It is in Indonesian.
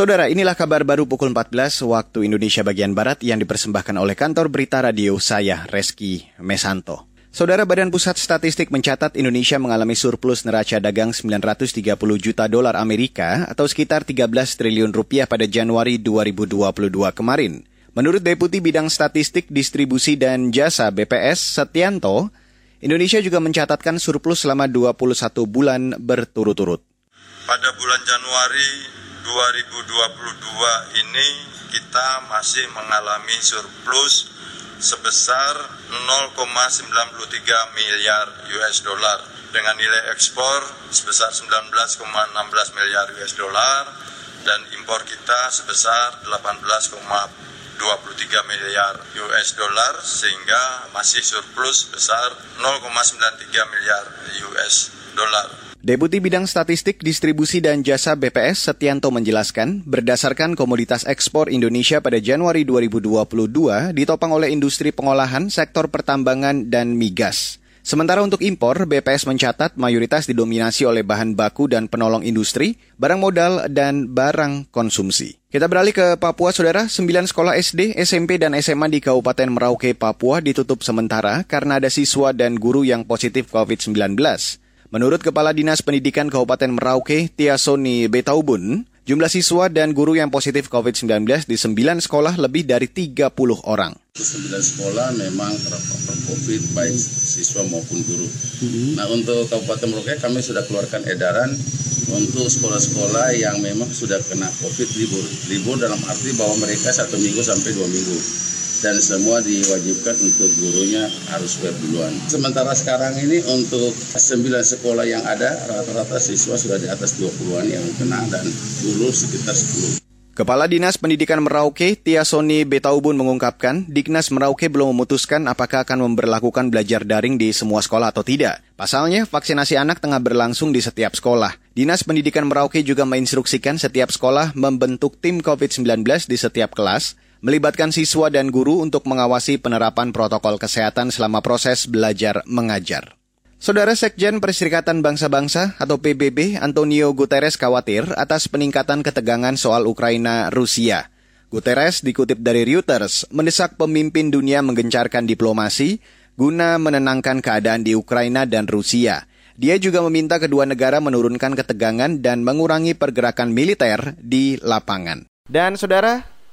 Saudara, inilah kabar baru pukul 14 waktu Indonesia bagian Barat yang dipersembahkan oleh kantor berita radio saya, Reski Mesanto. Saudara Badan Pusat Statistik mencatat Indonesia mengalami surplus neraca dagang 930 juta dolar Amerika atau sekitar 13 triliun rupiah pada Januari 2022 kemarin. Menurut Deputi Bidang Statistik Distribusi dan Jasa BPS Setianto, Indonesia juga mencatatkan surplus selama 21 bulan berturut-turut. Pada bulan Januari 2022 ini kita masih mengalami surplus sebesar 0,93 miliar US dollar dengan nilai ekspor sebesar 19,16 miliar US dollar dan impor kita sebesar 18,23 miliar US dollar sehingga masih surplus sebesar 0,93 miliar US dollar. Deputi Bidang Statistik Distribusi dan Jasa BPS Setianto menjelaskan, berdasarkan komoditas ekspor Indonesia pada Januari 2022 ditopang oleh industri pengolahan, sektor pertambangan, dan migas. Sementara untuk impor, BPS mencatat mayoritas didominasi oleh bahan baku dan penolong industri, barang modal, dan barang konsumsi. Kita beralih ke Papua, Saudara. Sembilan sekolah SD, SMP, dan SMA di Kabupaten Merauke, Papua ditutup sementara karena ada siswa dan guru yang positif COVID-19. Menurut Kepala Dinas Pendidikan Kabupaten Merauke, Tia Soni Betaubun, jumlah siswa dan guru yang positif COVID-19 di 9 sekolah lebih dari 30 orang. 9 sekolah memang terpapar COVID, baik siswa maupun guru. Nah untuk Kabupaten Merauke kami sudah keluarkan edaran untuk sekolah-sekolah yang memang sudah kena COVID libur. Libur dalam arti bahwa mereka satu minggu sampai dua minggu dan semua diwajibkan untuk gurunya harus web duluan. Sementara sekarang ini untuk 9 sekolah yang ada rata-rata siswa sudah di atas 20-an yang kena dan guru sekitar 10. Kepala Dinas Pendidikan Merauke, Tia Soni Betaubun mengungkapkan, Dignas Merauke belum memutuskan apakah akan memperlakukan belajar daring di semua sekolah atau tidak. Pasalnya, vaksinasi anak tengah berlangsung di setiap sekolah. Dinas Pendidikan Merauke juga menginstruksikan setiap sekolah membentuk tim COVID-19 di setiap kelas melibatkan siswa dan guru untuk mengawasi penerapan protokol kesehatan selama proses belajar mengajar. Saudara Sekjen Perserikatan Bangsa-Bangsa atau PBB Antonio Guterres khawatir atas peningkatan ketegangan soal Ukraina-Rusia. Guterres dikutip dari Reuters mendesak pemimpin dunia menggencarkan diplomasi guna menenangkan keadaan di Ukraina dan Rusia. Dia juga meminta kedua negara menurunkan ketegangan dan mengurangi pergerakan militer di lapangan. Dan saudara,